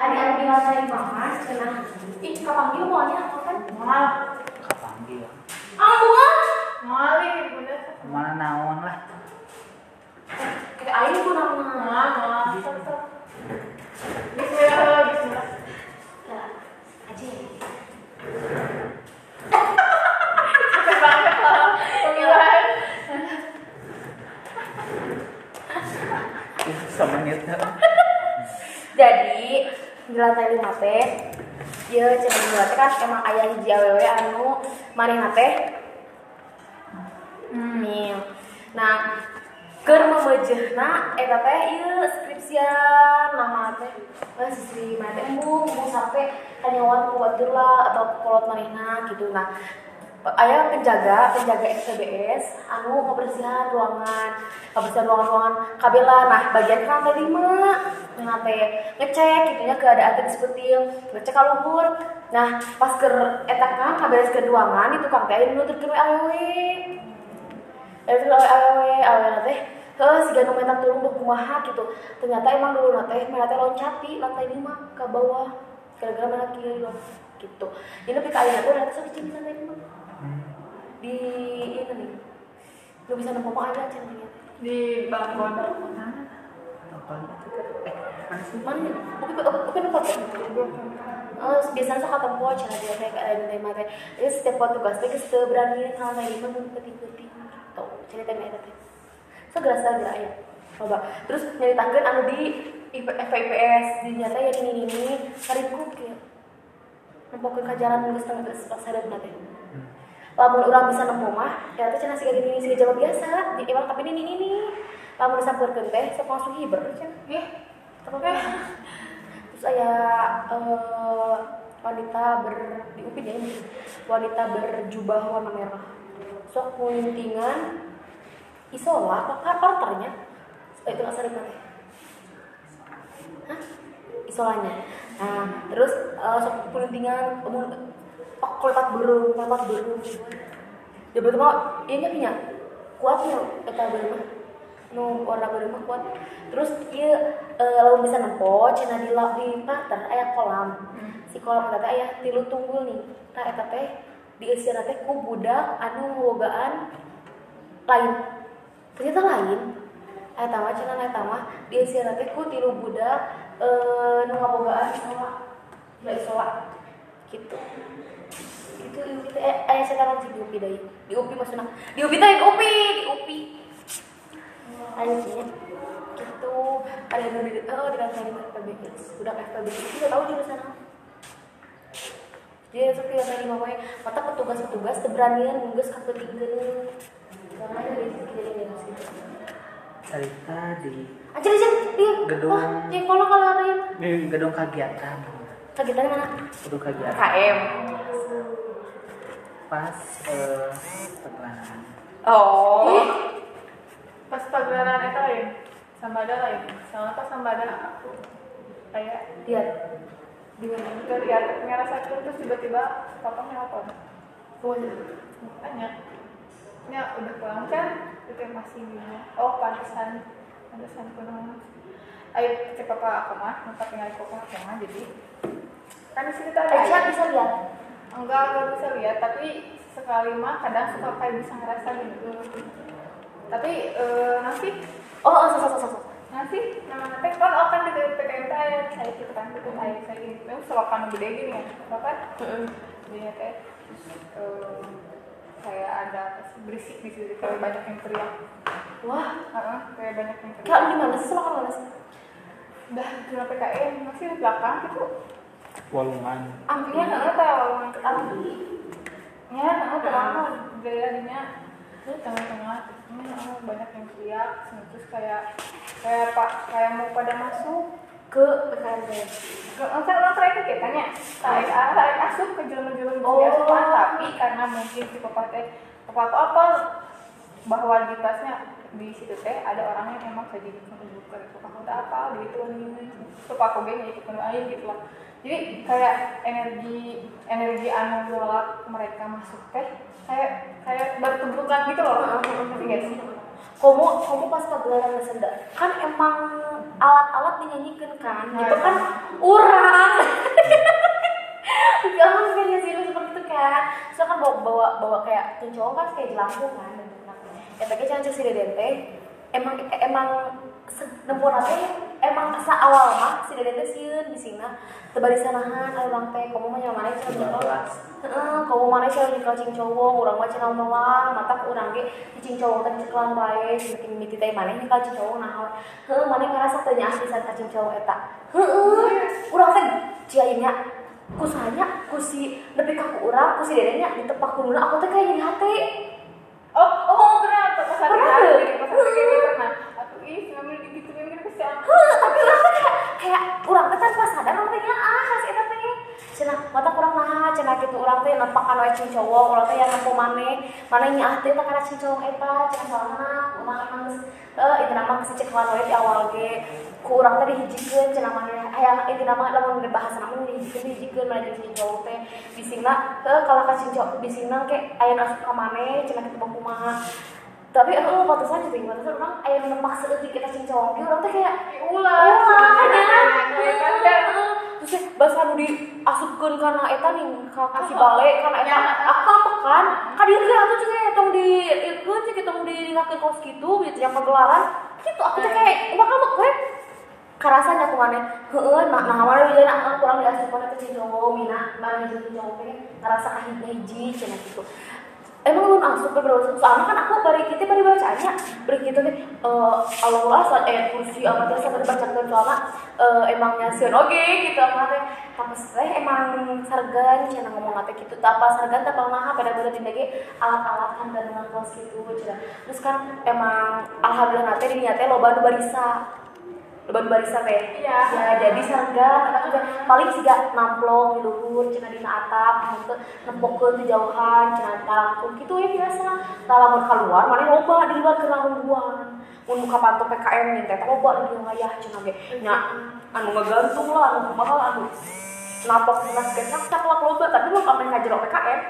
Adik-adik di lantai mama, cenah. Ih, kapanggil maunya apa kan? Mal. kapanggil Ah, bukan. Mal ini bener. mana naon lah Kayak aing ku nama. Mal, mal. Bismillah, bismillah. Ya, aja. Capek banget lah. Pemilihan. Ih, semenit Jadi di lantai lima teh, ya cenah dua teh kan emang ayah hiji awewe anu manehna teh Nih. Nah, keur memejehna eta teh ieu skripsian nama teh eh sisri mana teh embung embung sampai kanyawan ku lah atau kolot manehna gitu. Nah, aya penjaga penjaga SPBS anu kebersihan ruangan kebersihan ruangan-ruangan kabela nah bagian kan lima nah teh ngecek gitu nya keadaan teh seperti ngecek ka luhur nah pas ke etak kan kaberes ke ruangan itu kang teh nuturkeun we awewe itu awewe awewe awewe teh. Heh, si ganu mentak tulung buat kumaha gitu. Ternyata emang dulu nate, teh loncati lantai lima ke bawah. Gara-gara mana kiri gitu. Jadi lebih kali nate udah sok di lantai lima di ini nih lu bisa nemu aja centangnya Di balkon. apa eh mana sih mana ya Oh, biasanya suka dia kayak ada di mata. Ini setiap penting-penting. Cerita teh. Segera segera ya. Coba. Terus anu di FIPS di nyata ya ini ini karibku kieu. Nempokeun ka jalan geus tengah geus sadar teh. Lamun orang bisa nemu mah ya teh cenah siga gini siga jawa biasa. Di emang tapi ini ini lamun disampurkeun teh sok langsung hiber cenah Ih, apa terus aya eh, wanita ber di UPI ya ini. Wanita berjubah warna merah. Sok muntingan isola apa porternya. Eh, itu asal teh Hah? isolanya. Nah terus eh, sok muntingan mun oh, kulepat burung kulepat burung ya betul mau ini punya kuatnya eta burung mah. Nu warna burung mah kuat. Terus iya eh, lalu bisa nempo cina di la- di pater aya kolam. Si kolam eta teh aya tilu tunggul nih. Tah eta teh diisi teh ku budak anu bogaan lain. Ternyata lain. Eta mah cina eta mah diisi teh ku tilu budak eh nu ngabogaan isola ya isola. Gitu itu di UPI. Teh, eh, ayah sekarang sih di UPI deh di UPI maksudnya di UPI teh di UPI di UPI. Anjingnya gitu. Ada yang di oh di lantai lima FPBS udah itu udah tahu jurusan apa dia itu di lantai lima wae mata petugas petugas keberanian nunggus kapetingkeun karena dari kejadian gitu cerita di anjir anjir dia. Gedung. wah yang kalau kalau ada yang di gedung kegiatan. Kegiatan mana? Gedung kegiatan. KM pas perkenalan oh pas pagelaran eta lain. Sambada lain. Sama pas sambada aku kayak lihat di mana terlihat ngerasakeun terus tiba-tiba papa nelpon. oh Tanya, ya udah pulang kan? Itu yang masih gini. Oh, pantesan, pantesan kuno. Ayo cek papa aku mah, maka tinggal papa aku mah jadi kan di situ tuh ada air. bisa lihat enggak enggak bisa lihat. Tapi sekali mah kadang suka kayak bisa ngerasa gitu. Tapi eh, nanti oh oh so so so so nanti nama nanti kan oh kan di PTMT ya. Saya gitu kan gitu saya saya gini. Memang selokan gede gini ya. Kan dia teh. Terus eh, ada berisik di situ. Kayak banyak yang teriak. Wah. Heeh, kayak banyak yang teriak. Kak, di mana sih? Selokan mana sih? udah di PKM masih di belakang gitu walungan Iya, nggak tahu. Ambi. Ya, nah, terang gayanya itu tengah-tengah ini oh, banyak yang teriak terus kayak kayak pak kayak mau pada masuk Ke PKMP. Nggak orang terakhir kita tanya tarik tarik asup ke jalan-jalan Oh. tapi karena mungkin si papa teh papa tuh apa bahwa di tasnya di situ teh ada orangnya yang emang jadi itu kamu tak apa gitu suka aku geng ikut air gitu lah. Jadi kayak energi energi anu nolak mereka masuk teh kayak kayak bertumpukan gitu loh. Ngerti gak sih? Kamu kamu pas pagelaran senda. Kan emang alat-alat dinyanyikan kan? Nah, gitu kan iya. urang. Gak mungkin sih lu seperti itu kan? So kan bawa, bawa, bawa kayak tuh kan kayak jelangkung kan? Tapi jangan si deden teh emang emang nempur teh emang sa awal mah si deden teh sieun di sina tebari sanahan orang teh. Kamu mah nyaman mana nyekel kelas. Heeh, kamu mana sih di cing cowok? Urang mah cenah melang. Mata urang ge cing cowok teh ceklan bae. Saking miti teh maneh nih cing cowok nah heuh maneh ngerasa teh nya asli san cing cowok eta? Heuh urang teh ciainya kusanya kusi lebih kaku urang kusi dedenya ditepak dulu aku teh kayak jadi hati. Oh oh pernah pas lagi Pernah tuh? pas kayak gitu pernah. Aku ih ngambil gitu tapi urang teh kayak tanpa sadar urang teh ah khas eta cenah mata kurang nah cenah gitu. Urang teh nempakan wae cing cowok urang teh yang nempo maneh maneh nya ah teh teh kana cing cowok eta salahna urang emang geus eh itu nama geus ceklan wae di awal ge. Ku urang teh dihijikeun cenah maneh aya itu nama lamun bahasa nama dihijikeun dihijikeun jeung cing cowok teh. Bisingna heuh kalau ka cing cowok bisingna ke aya nu asup ka maneh cenah kitu mah kumaha tapi eh pantesan jadi pantesan orang aya nu nempak seutik kita cing cowok ge urang teh kayak ulah terus teh bahasa nu diasupkeun kana eta nih ka kasih bale kana eta. Apa? Pekan ka dieu ge atuh juga ya tong di ikeun cik tong di ngakeun kos kitu gitu yang pagelaran gitu aku teh kayak bakal gue karasanya aku maneh heeh nah nah mana di nak kurang diasupkeun ke cing cowok mina mana cowok teh ngarasa kahiji hiji cenah gitu emang lu asup ke berapa soalnya kan aku bari kita bari bacanya bari kita teh eh Allah saat ayat kursi apa teh sampai dibacakan soalnya eh emangnya sieun oge gitu apa teh teh emang sargan cenah ngomong apa gitu. Tak apa sargan tak pernah pada pada tindak ge alat-alat kan dan dengan kelas gitu terus kan emang alhamdulillah nanti di teh loba nu barisa loba nu barisa teh Iya. ya jadi sargan eta juga paling siga namplok di luhur cenah dina atap gitu nempokeun di jauhan cenah talangkung gitu ya biasa. Tah lamun keluar mana loba di luar ke langguan mun muka pantu PKM nih teh loba di dieu ngayah cenah ge. Nya anu ngagantung lah anu kumaha lah anu napok cenah ge. Sak sak lah loba tapi mun kamen ngajero PKM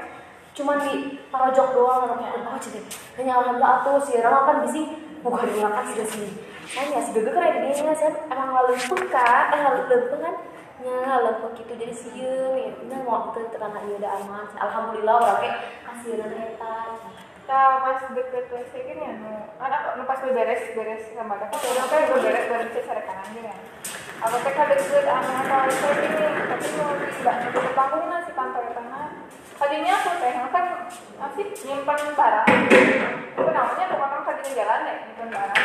cuman di parojok doang anu oh cenah hanya alhamdulillah atuh si Rama kan bisi bukan di kan sudah sini saya si Gege keren dia saya emang leumpeuh kan eh leumpeuh kan? Nya leumpeuh gitu jadi sieun ya. Nya mau teu terang ieu da aman. Alhamdulillah urang ge kasieun eta Nah, pas deket WC gini ya, nu, anak nu pas beres beres sama kakak, udah kayak gue beres beres cek cara kanan ya. Aku teh kan deket anak apa itu gini, tapi mau tidak nutup panggung si kantor tengah. Tadinya aku teh kan masih nyimpan barang. Itu namanya rumah kan tadi di jalan ya, nyimpan barang.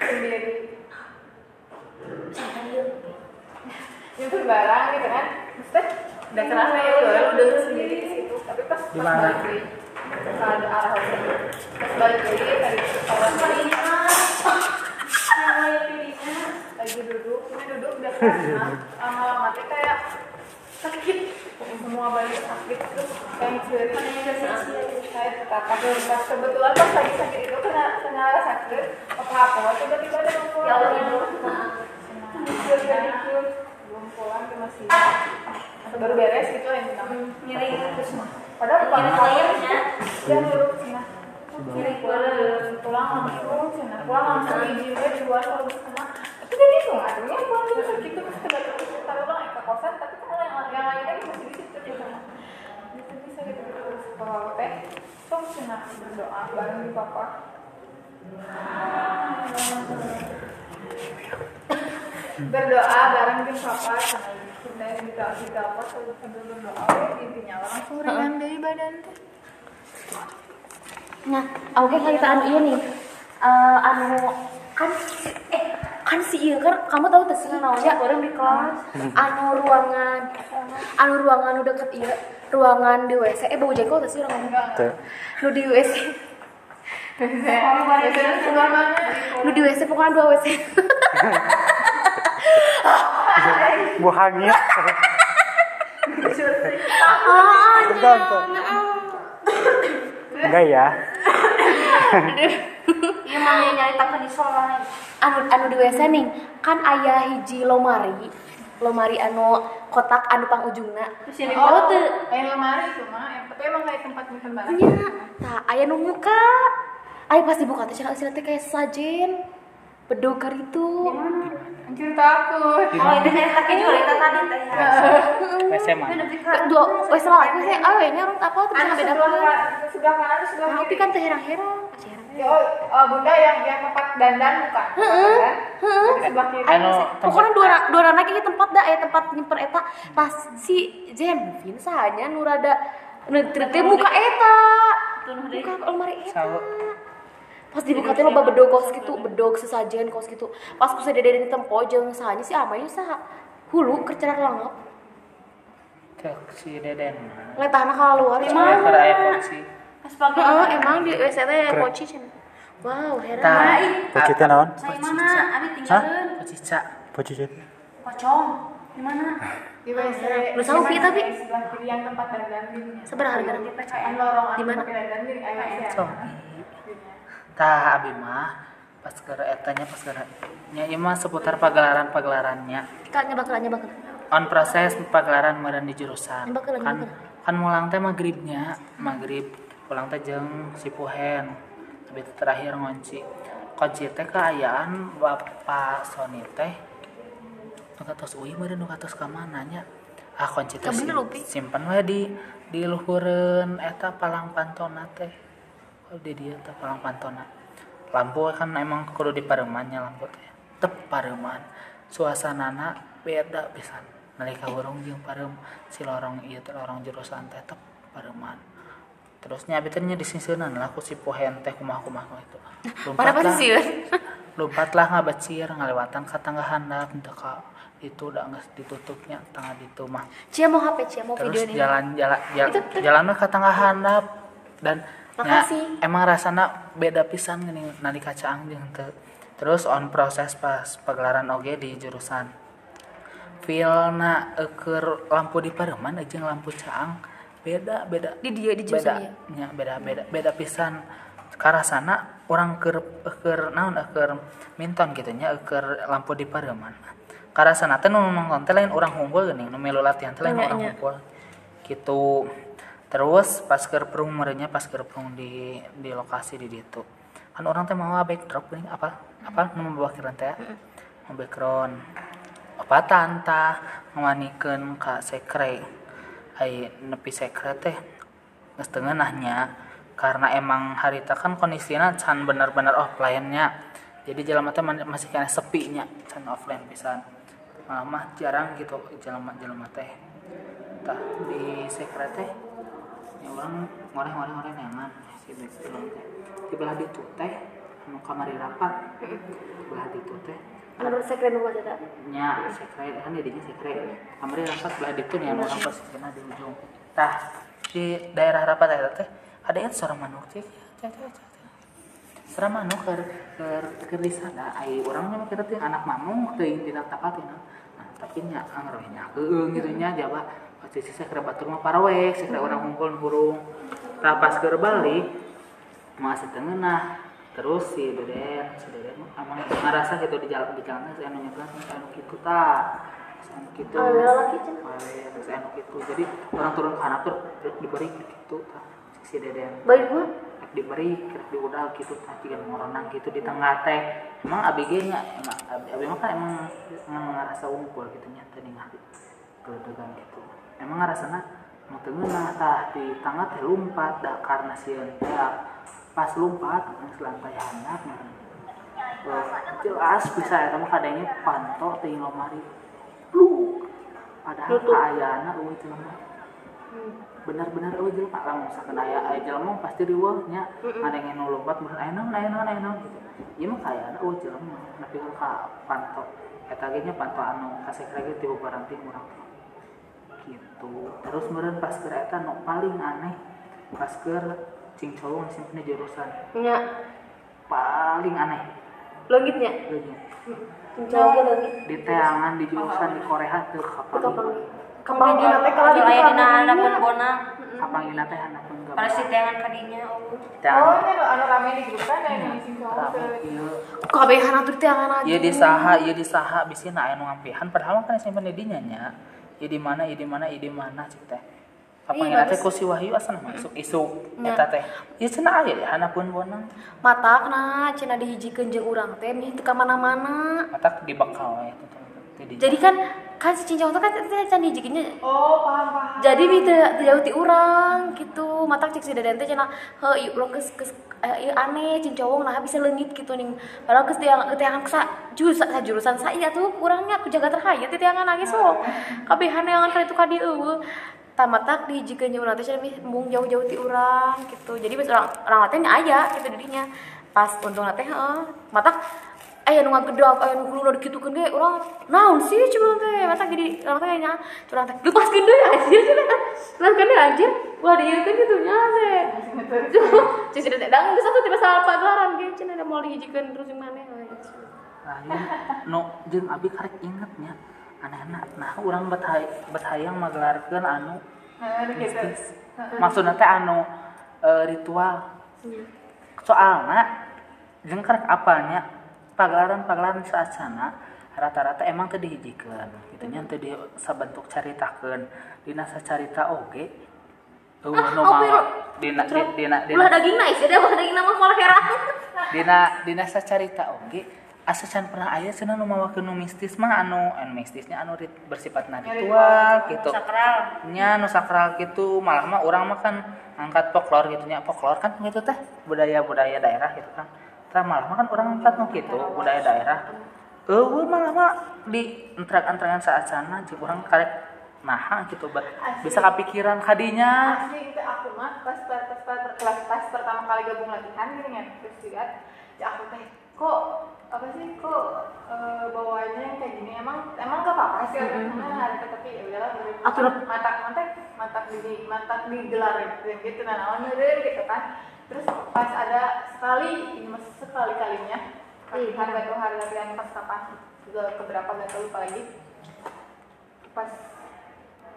Sendiri. Nyimpan barang gitu kan. Maksudnya, udah kerasa ya udah udah sendiri di situ. Tapi pas Di pas mana? balik lagi, ke arah. Pas balik lagi tadi kawan lagi duduk, ini duduk udah karena lama-lama kayak sakit. Semua balik sakit. Terus kayak ceri saya tetap pas kebetulan pas lagi sakit itu kena kena sakit. Apa apa? Tiba-tiba ada yang pulang. Ya Allah. Belum pulang ke masih atau baru beres gitu yang bilang miring terus padahal pas layarnya dia nurut cina. Miring pulang langsung cina. pulang langsung izin dia di luar kalau sama itu kan itu aduhnya pulang gitu. Terus kita terus taruh ulang ke kosan kan yang yang lain lagi masih di situ gitu bisa bisa gitu terus kalau teh tong cina berdoa bareng di papa berdoa bareng di papa sama kita kita kita apa sambil berdoa intinya langsung ringan dari badan teh Nah, oke okay, kita anu nih. Eh, anu kan eh kan si iya kan kamu tahu sih namanya orang di kelas anu ruangan anu ruangan udah deket iya ruangan di WC eh bau jengkol tuh sih orang ngomong Tuh. nu di WC nu di WC pokoknya dua WC Buahnya. ah. Enggak ya. Iya mamanya nyaritakeun di soalnya. Anu anu di WC nih, kan aya hiji lomari. Lomari anu kotak anu pang ujungna. Sini Tahu teu? Kayak lemari itu mah, tapi emang kayak tempat nyimpen barang. Nya, tah aya nu muka. Aya pasti buka teh cenah teh kayak sajen. bedokar itu Anjir takut. Oh, itu saya tak juga itu tadi teh. WC mana? dua wes salah aku sih ah ini orang apa tuh Anu beda sebelah kan- sebelah kanan sebelah tapi kiri? kan teh oh, oh, bunda yang yang tempat dandan bukan? Heeh. Sebelah kiri. Anu pokoknya dua dua anak ini tempat dah eh tempat nyimpen eta. Pas si Zenvin sahanya nurada teu muka eta. Buka lemari eta. Pas dibuka teh loba bedog kos gitu bedog sesajen kos gitu. Pas ku sadede di tempo jeung sahanya si Amayu saha. Hulu kercerak langap. Cek si Deden. ngetahna ka luar aya kunci. Pagi. Heeh, emang di WC teh poci cenah. Wow, heran. Tah. Pocit teh naon? Mana? Abi tinggalin. Cica. Pocit. Pocong. Di mana? Di WC. Lu tahu, Pi, tapi? Di sebelah kiri yang tempat dandan. Seberapa harga? Anu lorong Di mana? So. Tah abi mah pas ke etanya pas ke nya ieu mah seputar pagelaran-pagelarannya. Kita nyebak nyebak. on proses pagelaran meureun di jurusan Nyebak kan kan mulang teh maghribnya maghrib pulang teh jeung si Puhen tapi terakhir ngunci kunci teh keayaan bapak Sony teh nu katos uih meureun nu katos ka mana nya? Ah kunci teh sim- simpen we di di luhureun eta palang pantona teh. Oh di dia teh palang pantona. Lampu kan emang kudu di paremannya lampu teh. Tep pareman. Suasanana beda pisan. Nalika urang jeung parem si lorong ieu teh lorong jurusan teh tep pareman terusnya abi teh nya disiseunan lah ku si pohen teh kumaha-kumaha itu Pada pasti sih. lompat lah ngabacir ngalewatan ka tangga handap teu ka itu udah geus ditutupnya tangga ditu mah. Cia mau HP, Cia? Mau terus video ini. jalan jalan jalan Itu- itu- jalan ke tengah handap. Dan Makasih. emang rasana beda pisan gini nalika caang jeung teu terus on proses pas pagelaran oge di jurusan. Feelna eker lampu di pareman jeung lampu caang beda beda. Di dia di beda. dia. nya beda beda. Beda pisan. Karasana orang keur keur naon keur minton gitu nya keur lampu di pareman. Karasana teh nu nonton teh lain orang hunggul geuning nu melu latihan teh lain Nya, orang nya. hunggul gitu. Terus pas keur perung merenya pas keur perung di di lokasi di ditu. Kan orang teh mau backdrop geuning apa? Apa? Nu membawa kiran teh mau background apa tanta ngawanikeun ka sekre ai nepi sekre teh. Geus teu ngeunahnya karena emang harita kan kondisinya can bener-bener offline-nya. Jadi jelema teh man- masih kena sepi nya can offline pisan. Malah mah jarang gitu jelema-jelema teh. Tah di sekre teh ya orang ngoreh-ngoreh-ngoreh neangan si background teh. Di belah ditu teh anu kamari rapat. Belah ditu teh Menurut keren banget eta. nya sekre kan didinya sekre kamari rapat belah ditu nih anu orang posisinya di ujung. Tah di daerah rapat eta teh ada yang suara manuk cek cek cek cek suara manuk keur keur keur di sana. Ai urang mah kira teh anak mamung teuing tidak tapatina nah. Tapi nya angrohnya heueung gitu nya jaba. Posisi sekre batur mah parawek sekre orang hungkul burung. Tah pas keur balik masih tengenah terus si deden si deden emang ngerasa gitu di jalan di jalan si anu nyebrang si anu gitu ta si anu gitu. Balik, si anu gitu. Jadi orang turun ke handap tuh diberi gitu ta si deden. Baik. Rek diberi rek diudal gitu tah. Jika ngoronang gitu di tengah teh. Emang abg nya emang abi mah kan emang emang ngerasa unggul gitu nya tadi ngati geledegan gitu. Emang ngerasana mau tengenah tah? Di tengah teh lumpat dah karena si teh pas lumpat geus lantai nah. Eh, jelas bisa ya mah kadangnya panto teh lomari lu padahal kaayana eueuh jelema benar-benar eueuh jelema lamun misalkan aya aya jelema pasti riweuh nya. Ada yang nu lompat bener aya naon aya naon aya naon gitu. Ieu mah kaayana eueuh jelema. Nepi ka panto eta ge nya panto anu kasek lagi ti barang tim urang gitu. Terus meureun pas keur eta nu paling aneh pas keur cing cowong simpennya jurusan Nya paling aneh leungitnya. Leungit. Jauh ge leungit. di teangan di jurusan di Korea tuh kapal Kapang. Kapang dina teh kalau di dina kapang handapun dina. bona. kapal ini teh handapun gak Pada si tengan kadinya oh. Oh, ini anu anu rame di grup kan yang di sini rame ieu Kabehan atuh teh angan aja. ieu di saha ieu di saha bisina aya nu ngampihan padahal kan simpen di nya ieu di mana ieu di mana ieu di mana teh apa Iya, teh ku si Wahyu asa nama isuk isuk Nya. eta teh. Ieu cenah aya di hanapun bonang mata kena cina dihijikeun jeung urang teh nih teu ka mana-mana. Mata dibekal we itu teh jadi kan kan si cincau tuh kan teh can dihijikinnya oh paham paham. Jadi teu teu jauh ti urang gitu. Mata cek si deden teh cenah heuh ieu urang geus geus eh, ieu aneh cincau nah bisa leungit gitu ning. Padahal geus tiang tiangan sa jurusan sa jurusan saya tuh urangnya aku jaga terhayat teh tiangan nangis sok kabehan yang kali itu ka dieu eueuh tamatak dihijikeun jeung urang teh cenah mung jauh-jauh ti urang gitu. Jadi pas urang urang teh nya aya gitu dirinya. Pas untung teh heeh. Matak aya nu ngagedog aya nu kuluna dikitukeun ge. Urang naon sih cuma teh mata jadi urang teh nya urang teh lepaskeun deui anjir lepaskeun deui anjir wah dieu kan gitu nya teh sida teh dang geus atuh tiba salah pagelaran ge. Cenah da moal dihijikeun terus yang maneh Nah, ieu no jeung abi karek ingetnya anak-anak. Nah urang bet hayang magelarkeun anu. Nah gitu mistis maksudna teh anu eh, ritual. Soalna jeung karek apanya pagelaran-pagelaran saacana rata-rata emang teu dihijikeun gitu nya teu di sabentuk caritakeun. Dina sacarita oge nu oh, mawa pero- dina di- dina dina ulah daging naik sih ulah daging nama malah heran. Dina dina sacarita oge asa can pernah aya cenah nu mawakeun nu mistis mah anu anu mistisnya anu bersifat ritual gitu. sakral. Nya nu sakral gitu. Malah mah orang mah kan angkat folklore gitu. Nya kan gitu teh budaya budaya daerah gitu kan. Tah malah mah kan orang angkat nu gitu budaya daerah. Eueuh malah mah di entrek-entrekan saacana jeung urang karek naha gitu bet bisa kepikiran kadinya asli itu aku mah pas pas pas pas, kelas pas pertama kali gabung latihan gitu ya terus lihat ya aku teh kok apa sih kok eh, bawaannya yang kayak gini? Emang emang gak apa-apa sih orang sana ada tapi ya udahlah Atuh, mantap mantap mantap mantap di mantap digelar gitu gitu. Nah awalnya deh gitu kan. Terus pas ada sekali ini mas sekali kalinya Iya. hari gak tahu hari latihan pas kapan juga keberapa gak tahu lupa lagi. Pas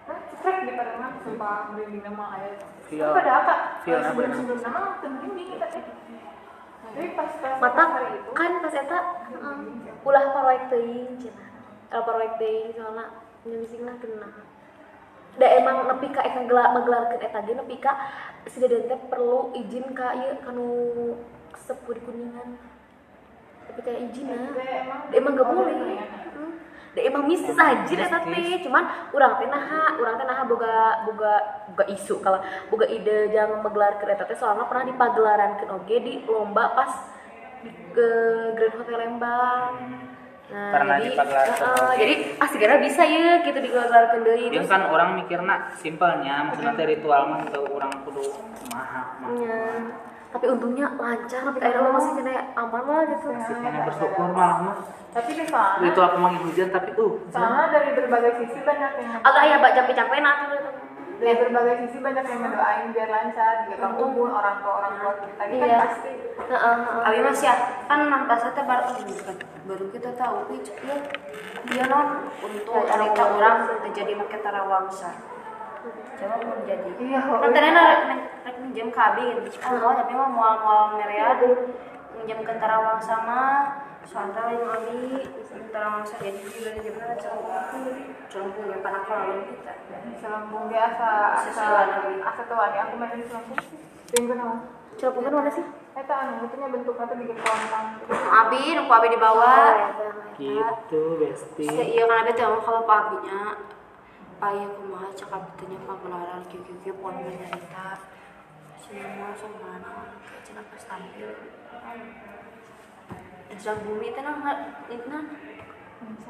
cekrek di Pademangan, sumpah merinding nama ayah pada apa? feel-nya sebelum bener. sebelum nama merinding kita teh mata kan pas eta ulah paroek teuing cenah ulah paroek teuing soalna nyemisingna kena. Da emang nepi ka eta gelar magelarkeun eta ge nepi ka si deden teh perlu izin ka ieu kanu sepuh di kuningan. Tapi kayak izin nah. emang gak boleh bener ya. Heeh. da emang mistis anjir eta teh cuman urang teh naha urang teh naha boga boga boga isu kalau boga ide jang menggelarkeun eta teh soalnya pernah dipagelarankeun oge di lomba pas di ke Grand Hotel Lembang. Nah Pernah jadi asli gara bisa ya gitu digelarkeun deui Yang terus kan orang mikirna simpelnya maksudnya ritual mah teu urang kudu maha mah nya tapi untungnya lancar tapi akhirnya masih kena aman lah gitu. Kayaknya bersyukur malah mah Tapi di sana ritual pemanggil hujan tapi uh Sana dari berbagai sisi banyak yang agak ya bak capek-capek nah tuh dari berbagai sisi banyak yang ngedoain biar lancar juga kamu pun orang tua orang tua kita. Ini kan Iya. pasti. Heeh, heeh. Abi mas ya kan nambah teh baru bukan, baru kita tahu ya dia non. Untuk cerita orang terjadi make tarawangsa coba mau jadi. Iya, kan tadi rek rek minjem kabin oh tapi mah mual mual meread minjem ke tarawangsa mah soalnya yang abi. Tarawangsa jadi juga di mana celempung celempung yang panah kalau kita. Selambung dia asa asa asa tuan ya aku main selambung tunggu nama. Celupungan mana sih? Eta anu bentuknya tuh bikin kelontang abi nu ku abi di bawah gitu besti Ya, iya kan ada tahu kalau Pak Abinya payah kumaha cakap tanya pagelaran kieu-kieu poin nyarita semua kayak cenah pas tampil. Jang bumi teh itu nah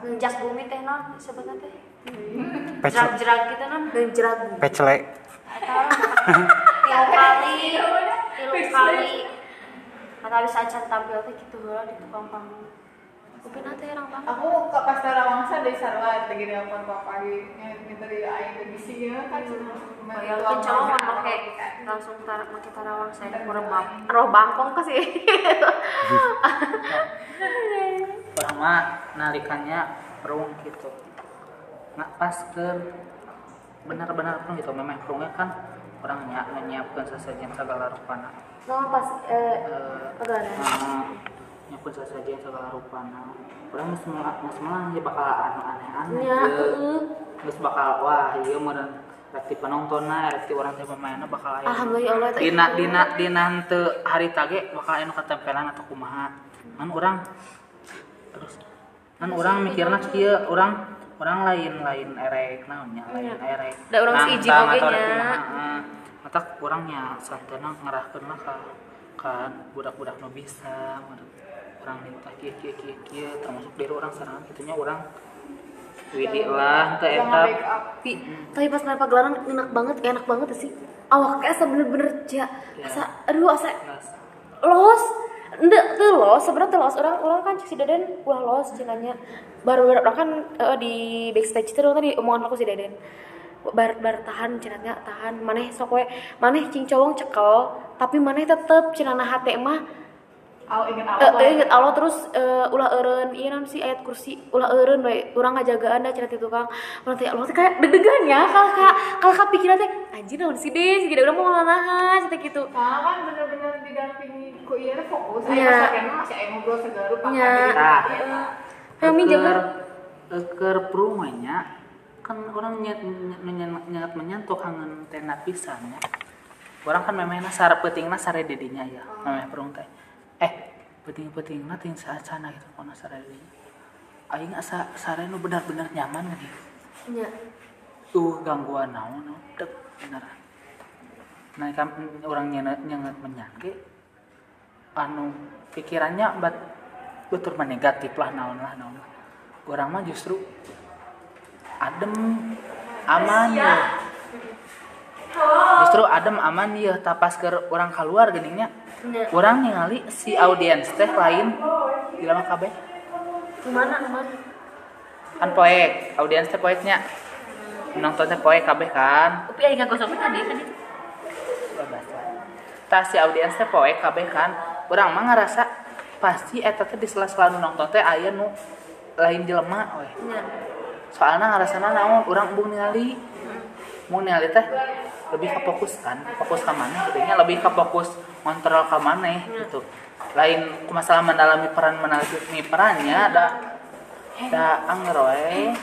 ngejak bumi teh nah sebetulnya teh? Jerak-jerak gitu nah. Dan jerat Pecele. Eta tiap kali tilu kali. Kata bisa acan tampil teh gitu heula di tukang panggung Kupin teh orang bang. aku ke pas tarawangsa dari sarwa lagi di apa pagi minta di aing di bisi ya kan. Bayangkeun cowok mah make langsung tarak make tarawang saya kurebab. Roh bangkong ke sih. mah nalikannya perung gitu. Nggak pas ke benar-benar perung gitu. Memang perungnya kan orang nyiap menyiapkan sesajen segala rupana Nama pas eh Eh, nah, nyiapkan sesajen segala rupana. Orang geus semua geus semua ya bakal aneh-aneh Ya, geus bakal wah iya meureun rek ti penontonna rek ti urang teh pemainna bakal aya alhamdulillah dina dina dina henteu hari tage bakal aya nu katempelan atau kumaha. Kan urang terus kan urang mikirna kieu urang urang lain lain erek naonnya lain erek. Da Nah, siji tah oge nya. heeh. Mata urangnya santana ngerahkeun lah ka kan budak-budak nu bisa orang minta kieu kieu kieu kieu termasuk diri orang serangan kitunya urang Widi lah Jangan eta tapi tapi pas main pagelaran enak banget enak banget sih. Awak kayak asa bener-bener ja asa aduh asa los. Nggak, tuh los, sebenarnya tuh los. Orang orang kan si Deden ulah los cenanya baru baru kan eh, di backstage itu tadi omongan aku si Deden. Bar bar tahan cenanya tahan. Maneh sok we maneh cing cowong cekel tapi maneh tetep cenana hate mah Al ingat Eh, Allah. eh, inget Allah terus eh, ulah eureun iya naon sih ayat kursi ulah eureun we urang ngajagaan da cenah itu kang urang teh Allah teh kayak deg-degan ya kalau ka kalau kepikiran teh anjir naon sih deh sih urang mau nganahan cenah gitu Soalnya kan bener-bener didampingi ku iya fokus. Iya. Saya pas akhirnya masih aya ngobrol segaru pak. Iya. Nah, Yang minjem Eker, kan? eker perumahnya kan orang nyet nyet nyet menyentuh kangen tenda pisan ya. Orang kan memangnya sare petingna sare didinya ya, memeh perung teh. Eh, peting-petingna ting saat sana gitu kana sare didinya. Aing asa sare nu benar-benar nyaman ya. nya Tuh gangguan naon naon dek beneran. Nah, kan orang nyengat nyengat menyangge anu pikirannya bat betul negatif lah naon lah naon. Orang mah justru adem aman ya. Justru adem aman ya tapas ke orang keluar geningnya. nya Orang ningali si audiens teh lain di lama kabeh. gimana gimana Kan poek, audiens teh poeknya. Nonton teh poek kabeh kan. tapi aing gosok tadi lah. Tah si audiens teh poek kabeh kan. Urang mah ngerasa pasti eta teh di sela-sela nonton teh aya nu lain jelema we. nya Soalna ngarasana naon urang embung ningali. Embung ningali teh lebih ke fokus kan, fokus ke mana? Jadinya lebih ke fokus kontrol ke mana gitu. Lain masalah mendalami peran mendalami perannya ada da anger we.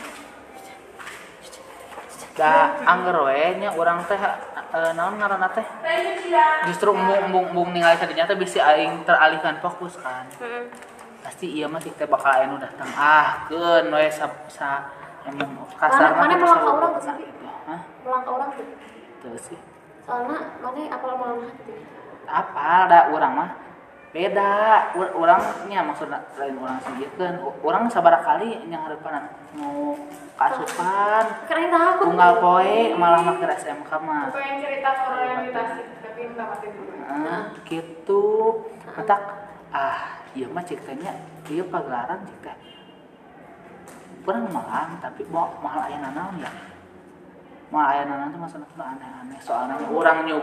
Da anger we nya urang teh eh, naon ngaranna teh? Justru embung embung embung ningali tadinya teh bisa aing teralihkan fokus kan. Pasti iya mah kita bakal anu datang. Ah keun we sa, sa emang kasar Mana- melangkah orang ke melangkah orang tuh Tuh sih. Soalnya mana apal malam hati apa ada orang mah. Beda. U- orangnya maksudnya lain orang sendiri orang sabar kali yang harapan mau kasupan karena yang takut. tunggal poe malah mah ke SMK mah. Pengen cerita orientasi tapi minta mati dulu. Ah, gitu. Matak ah iya mah ceritanya iya pagelaran cerita kurang malang tapi mau mahal ayah naon ya mahal ayah naon tuh maksudnya tuh aneh-aneh soalnya orang yang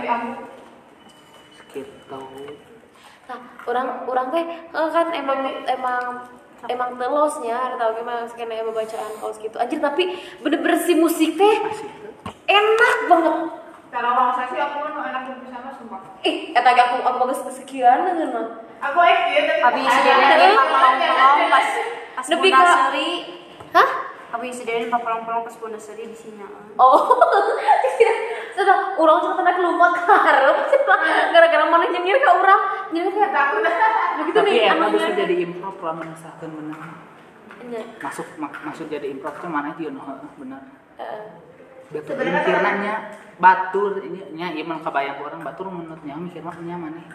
diambil. gitu nah orang orang teh eh, kan emang emang emang telosnya atau gimana skena bacaan kaos gitu. Anjir tapi bener-bener si musik teh enak banget. Kalau orang sih aku kan enak di sana sumpah. ih eta ge aku aku bagus kesekian dengan mah. Aku FD tapi Abi ada- sediain ada- di ada- papalong-palong pas pas ka- Seri. hah Abi sediain papalong-palong pas Bunda Seri di sini. oh sudah orang cuma tanda kelumpet karep gara-gara mana nyengir ke orang nyengir kayak Takut. Begitu tapi nih emang bisa jadi improv lah misalkan bener Nya, masuk mak- maksud jadi improv tuh mana dia noh bener eh, betul mikirnya batur ini nya ieu mah kabayang orang batur menurutnya mikir mah nya maneh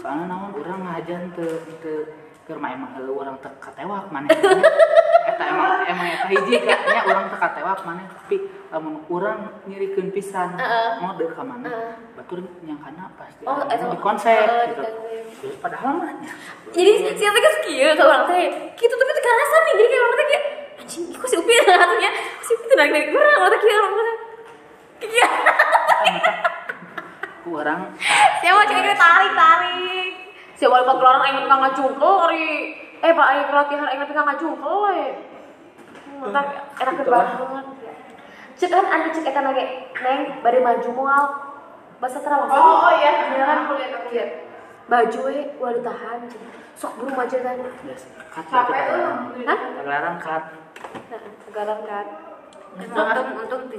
soalnya naon urang ngajan teu teu keur mah emang heueuh urang teu katewak maneh emang emang eta hiji nya urang teu katewak maneh tapi lamun urang nyirikeun pisan. Heeh. mode ka maneh Heeh. batur nyangkana pasti Oh, eta- di konsep eh, di gitu. Ya, padahal mah jadi siapa teh kieu ke orang teh? Gitu tapi teh karasa nih. Jadi kayak orang teh kayak anjing kok si upi katanya si upi tuh narik narik orang? Orang teh kieu orang teh. Kieu urang siapa? Cek kita tarik tarik. Siapa wali pagelaran aing tukang ngajungkel ari eh pak aing latihan aing tukang ngajungkel we mantap. Enak banget. Cek kan anda cek eta nage neng bari maju moal bahasa terang Oh, oh iya. Iya kan? Aku lihat, aku lihat. baju we udah ditahan sok buru maju kat Capek tuh. Hah? pagelaran kat pagelaran kan Untung untung